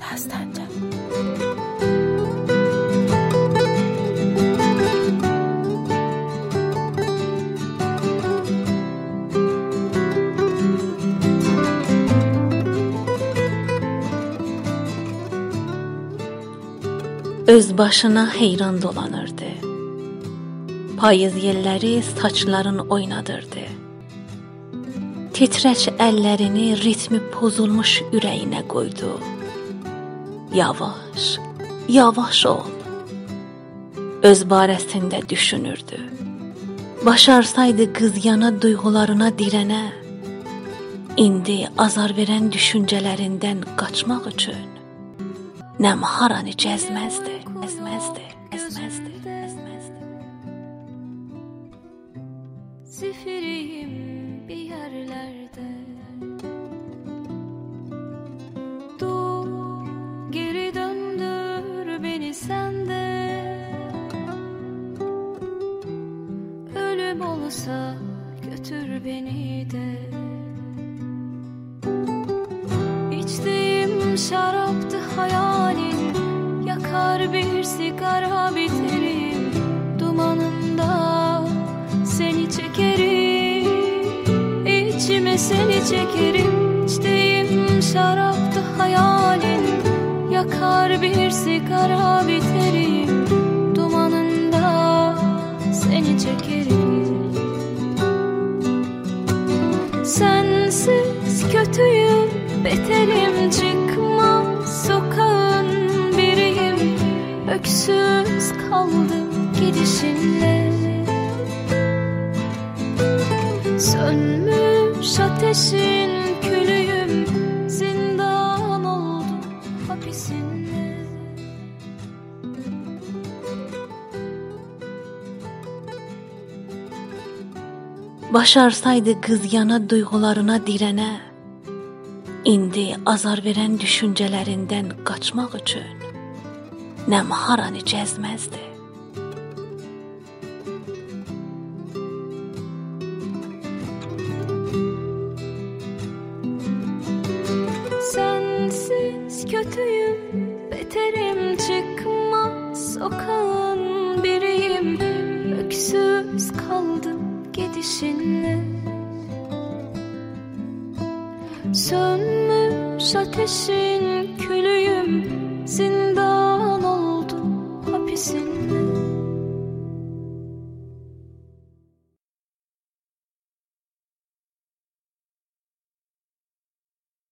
دستنجم Öz başına heyran dolanırdı. Payız yelləri saçların oynadırdı. Titrək əllərini ritmi pozulmuş ürəyinə qoydu. Yavaş, yavaş ol. Öz barəsində düşünürdü. Başarsaydı qız yana duyğularına dirənə, indi azar verən düşüncələrindən qaçmaq üçün nəm haranı cəzməzdi, əzməzdi, əzməzdi, əzməzdi. Zifiriyim bir yerlerde Ölüm olsa götür beni de. İçtiğim şaraptı hayalin Yakar bir sigara biterim. Dumanında seni çekerim İçime seni çekerim. İçtiğim şaraptı hayalin Yakar bir sigara biterim Sensiz kötüyüm beterim çıkmaz sokağın biriyim. Öksüz kaldım gidişinle. Sönmüş ateşin Başarsaydı qız yana duyğularına dirənə, indi azar verən düşüncələrindən qaçmaq üçün nəm haranı cəzməzdi. Sensiz kötüyüm ateşinle Sönmüş ateşin külüyüm Zindan oldu hapisin.